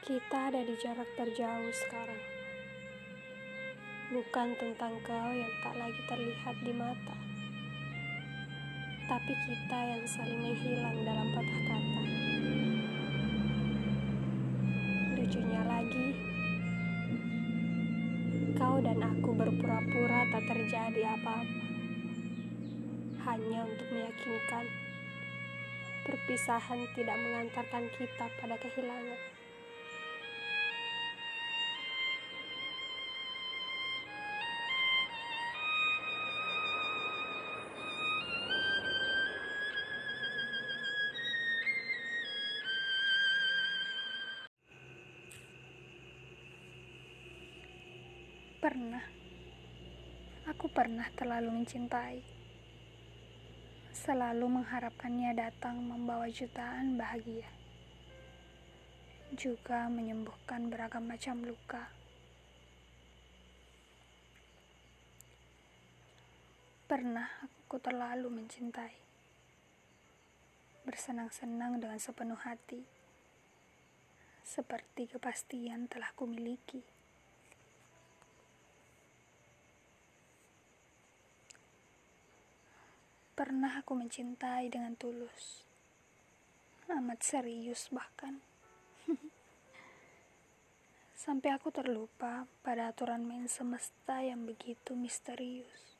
Kita ada di jarak terjauh sekarang. Bukan tentang kau yang tak lagi terlihat di mata, tapi kita yang saling menghilang dalam patah kata. Lucunya lagi, kau dan aku berpura-pura tak terjadi apa-apa, hanya untuk meyakinkan perpisahan tidak mengantarkan kita pada kehilangan. Pernah, aku pernah terlalu mencintai, selalu mengharapkannya datang membawa jutaan bahagia, juga menyembuhkan beragam macam luka. Pernah aku terlalu mencintai, bersenang-senang dengan sepenuh hati, seperti kepastian telah kumiliki. Pernah aku mencintai dengan tulus, amat serius bahkan. Sampai aku terlupa pada aturan main semesta yang begitu misterius.